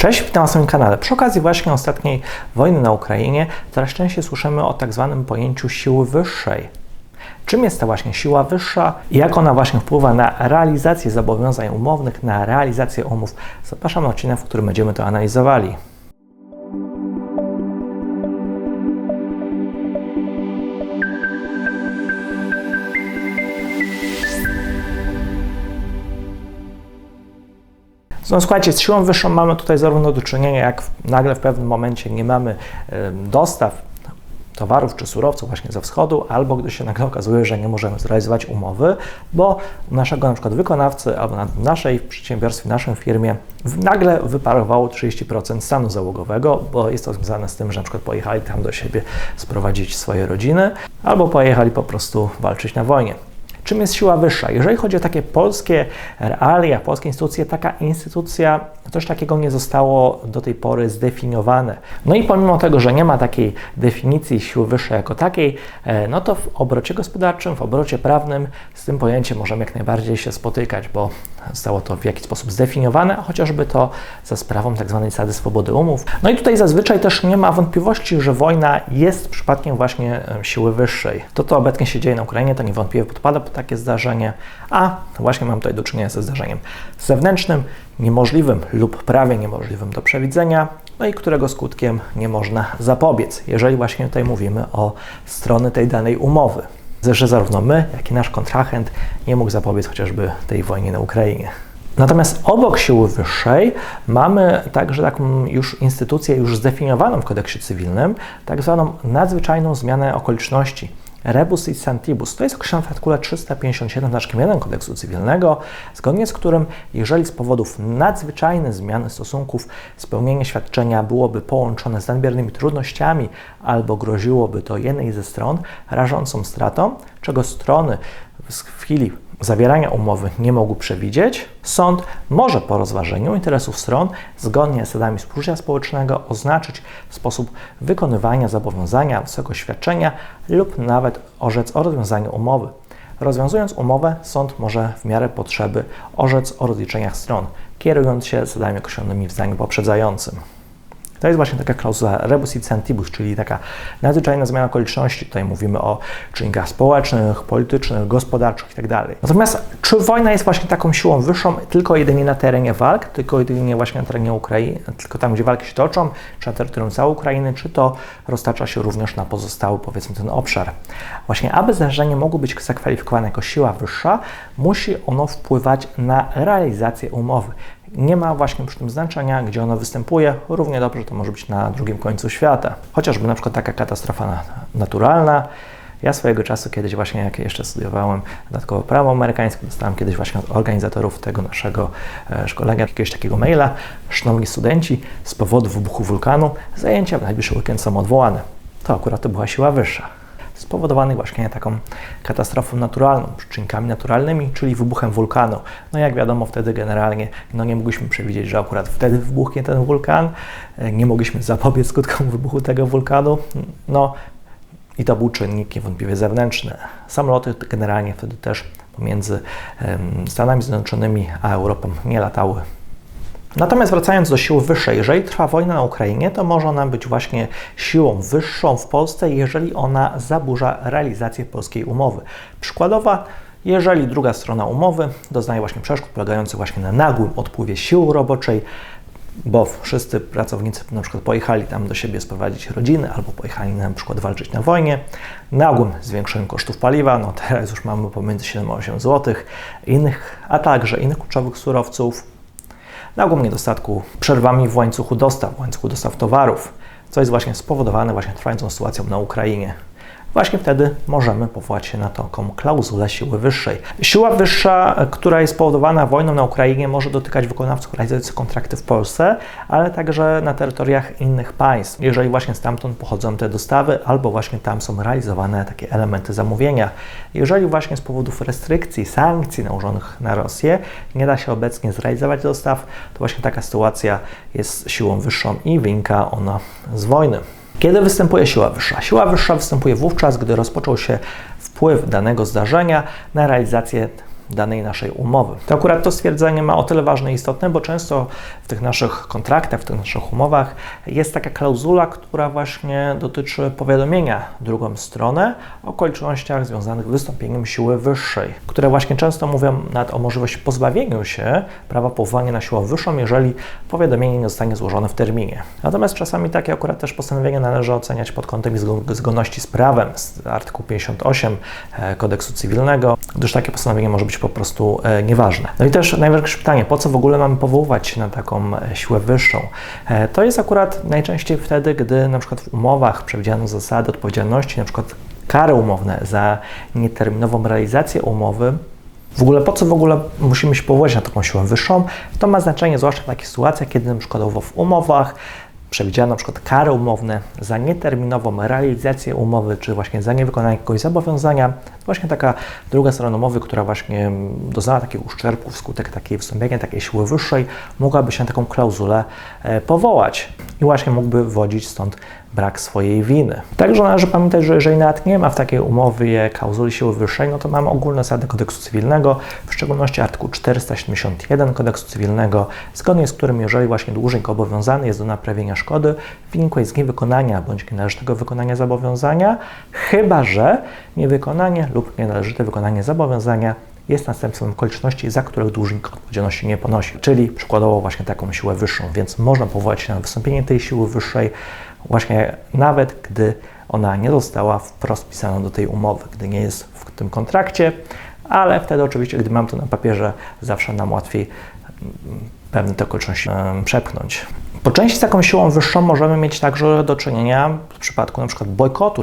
Cześć, witam na swoim kanale. Przy okazji właśnie ostatniej wojny na Ukrainie coraz częściej słyszymy o tak zwanym pojęciu siły wyższej. Czym jest ta właśnie siła wyższa i jak ona właśnie wpływa na realizację zobowiązań umownych, na realizację umów? Zapraszam na odcinek, w którym będziemy to analizowali. No słuchajcie, z siłą wyższą mamy tutaj zarówno do czynienia, jak nagle w pewnym momencie nie mamy dostaw towarów czy surowców właśnie ze wschodu, albo gdy się nagle okazuje, że nie możemy zrealizować umowy, bo naszego na przykład wykonawcy albo na naszej przedsiębiorstwie, naszej firmie nagle wyparowało 30% stanu załogowego, bo jest to związane z tym, że na przykład pojechali tam do siebie sprowadzić swoje rodziny, albo pojechali po prostu walczyć na wojnie. Czym jest siła wyższa? Jeżeli chodzi o takie polskie realia, polskie instytucje, taka instytucja, coś takiego nie zostało do tej pory zdefiniowane. No i pomimo tego, że nie ma takiej definicji siły wyższej jako takiej, e, no to w obrocie gospodarczym, w obrocie prawnym z tym pojęciem możemy jak najbardziej się spotykać, bo zostało to w jakiś sposób zdefiniowane, a chociażby to za sprawą tzw. Tak zasady swobody umów. No i tutaj zazwyczaj też nie ma wątpliwości, że wojna jest przypadkiem właśnie e, siły wyższej. To, co obecnie się dzieje na Ukrainie, to niewątpliwie podpada pod takie zdarzenie, a właśnie mam tutaj do czynienia ze zdarzeniem zewnętrznym, niemożliwym lub prawie niemożliwym do przewidzenia, no i którego skutkiem nie można zapobiec, jeżeli właśnie tutaj mówimy o strony tej danej umowy. Że zarówno my, jak i nasz kontrahent nie mógł zapobiec chociażby tej wojnie na Ukrainie. Natomiast obok siły wyższej mamy także taką już instytucję już zdefiniowaną w kodeksie cywilnym, tak zwaną nadzwyczajną zmianę okoliczności rebus i santibus. To jest określone w artykule 357 znaczkiem 1 kodeksu cywilnego, zgodnie z którym, jeżeli z powodów nadzwyczajnych zmiany stosunków spełnienie świadczenia byłoby połączone z nadmiernymi trudnościami albo groziłoby to jednej ze stron rażącą stratą, czego strony w chwili zawierania umowy nie mógł przewidzieć, sąd może po rozważeniu interesów stron zgodnie z zasadami współżycia społecznego oznaczyć sposób wykonywania zobowiązania wysokość świadczenia lub nawet orzec o rozwiązaniu umowy. Rozwiązując umowę, sąd może w miarę potrzeby orzec o rozliczeniach stron, kierując się zasadami określonymi w zdaniu poprzedzającym. To jest właśnie taka klauzula rebus et sentibus, czyli taka nadzwyczajna zmiana okoliczności. Tutaj mówimy o czynnikach społecznych, politycznych, gospodarczych itd. Tak Natomiast czy wojna jest właśnie taką siłą wyższą tylko jedynie na terenie walk, tylko jedynie właśnie na terenie Ukrainy, tylko tam, gdzie walki się toczą, czy na terytorium całej Ukrainy, czy to roztacza się również na pozostały, powiedzmy, ten obszar. Właśnie, aby zdarzenie mogło być zakwalifikowane jako siła wyższa, musi ono wpływać na realizację umowy nie ma właśnie przy tym znaczenia, gdzie ono występuje. Równie dobrze to może być na drugim końcu świata. Chociażby na przykład taka katastrofa naturalna. Ja swojego czasu kiedyś właśnie, jak jeszcze studiowałem dodatkowo prawo amerykańskie, dostałem kiedyś właśnie od organizatorów tego naszego e, szkolenia jakiegoś takiego maila. Szanowni studenci, z powodu wybuchu wulkanu zajęcia w najbliższy weekend są odwołane. To akurat to była siła wyższa spowodowanych właśnie taką katastrofą naturalną, czynkami naturalnymi, czyli wybuchem wulkanu. No jak wiadomo, wtedy generalnie no nie mogliśmy przewidzieć, że akurat wtedy wybuchnie ten wulkan, e, nie mogliśmy zapobiec skutkom wybuchu tego wulkanu. No i to był czynnik niewątpliwie zewnętrzny. Samoloty generalnie wtedy też pomiędzy Stanami Zjednoczonymi a Europą nie latały Natomiast wracając do sił wyższej, jeżeli trwa wojna na Ukrainie, to może ona być właśnie siłą wyższą w Polsce, jeżeli ona zaburza realizację polskiej umowy. Przykładowa, jeżeli druga strona umowy doznaje właśnie przeszkód polegających właśnie na nagłym odpływie siły roboczej, bo wszyscy pracownicy na przykład pojechali tam do siebie sprowadzić rodziny albo pojechali na przykład walczyć na wojnie, nagłym zwiększeniem kosztów paliwa, no teraz już mamy pomiędzy 7 a 8 zł, innych, a także innych kluczowych surowców, nagłym niedostatku, przerwami w łańcuchu dostaw, w łańcuchu dostaw towarów, co jest właśnie spowodowane właśnie trwającą sytuacją na Ukrainie właśnie wtedy możemy powołać się na taką klauzulę siły wyższej. Siła wyższa, która jest spowodowana wojną na Ukrainie, może dotykać wykonawców realizujących kontrakty w Polsce, ale także na terytoriach innych państw, jeżeli właśnie stamtąd pochodzą te dostawy, albo właśnie tam są realizowane takie elementy zamówienia. Jeżeli właśnie z powodów restrykcji, sankcji nałożonych na Rosję nie da się obecnie zrealizować dostaw, to właśnie taka sytuacja jest siłą wyższą i wynika ona z wojny. Kiedy występuje siła wyższa? Siła wyższa występuje wówczas, gdy rozpoczął się wpływ danego zdarzenia na realizację danej naszej umowy. To akurat to stwierdzenie ma o tyle ważne i istotne, bo często w tych naszych kontraktach, w tych naszych umowach jest taka klauzula, która właśnie dotyczy powiadomienia drugą stronę o okolicznościach związanych z wystąpieniem siły wyższej, które właśnie często mówią nawet o możliwości pozbawienia się prawa powołania na siłę wyższą, jeżeli powiadomienie nie zostanie złożone w terminie. Natomiast czasami takie akurat też postanowienie należy oceniać pod kątem zgo- zgodności z prawem, z artykułu 58 e, kodeksu cywilnego, gdyż takie postanowienie może być po prostu e, nieważne. No i też najważniejsze pytanie, po co w ogóle mamy powoływać się na taką e, siłę wyższą? E, To jest akurat najczęściej wtedy, gdy na przykład w umowach przewidziano zasady odpowiedzialności, na przykład kary umowne za nieterminową realizację umowy, w ogóle po co w ogóle musimy się powołać na taką siłę wyższą? To ma znaczenie zwłaszcza w takich sytuacjach, kiedy przykład w umowach przewidziano na przykład kary umowne za nieterminową realizację umowy, czy właśnie za niewykonanie jakiegoś zobowiązania. To właśnie taka druga strona umowy, która właśnie doznała takiego uszczerbku wskutek takiej wystąpienia, takiej siły wyższej, mogłaby się na taką klauzulę e, powołać i właśnie mógłby wywodzić stąd brak swojej winy. Także należy pamiętać, że jeżeli nawet nie ma w takiej umowie klauzuli siły wyższej, no to mamy ogólne zasady kodeksu cywilnego, w szczególności artykuł 471 kodeksu cywilnego, zgodnie z którym jeżeli właśnie dłużnik obowiązany jest do naprawienia szkody w wyniku z niewykonania bądź nienależytego wykonania zobowiązania, chyba że niewykonanie lub nienależyte wykonanie zobowiązania jest następstwem okoliczności, za których dłużnik odpowiedzialności nie ponosi, czyli przykładowo właśnie taką siłę wyższą, więc można powołać się na wystąpienie tej siły wyższej właśnie nawet gdy ona nie została wprost wpisana do tej umowy, gdy nie jest w tym kontrakcie, ale wtedy oczywiście, gdy mam to na papierze, zawsze nam łatwiej mm, pewne te okoliczności przepchnąć. Po części z taką siłą wyższą możemy mieć także do czynienia w przypadku przykład bojkotu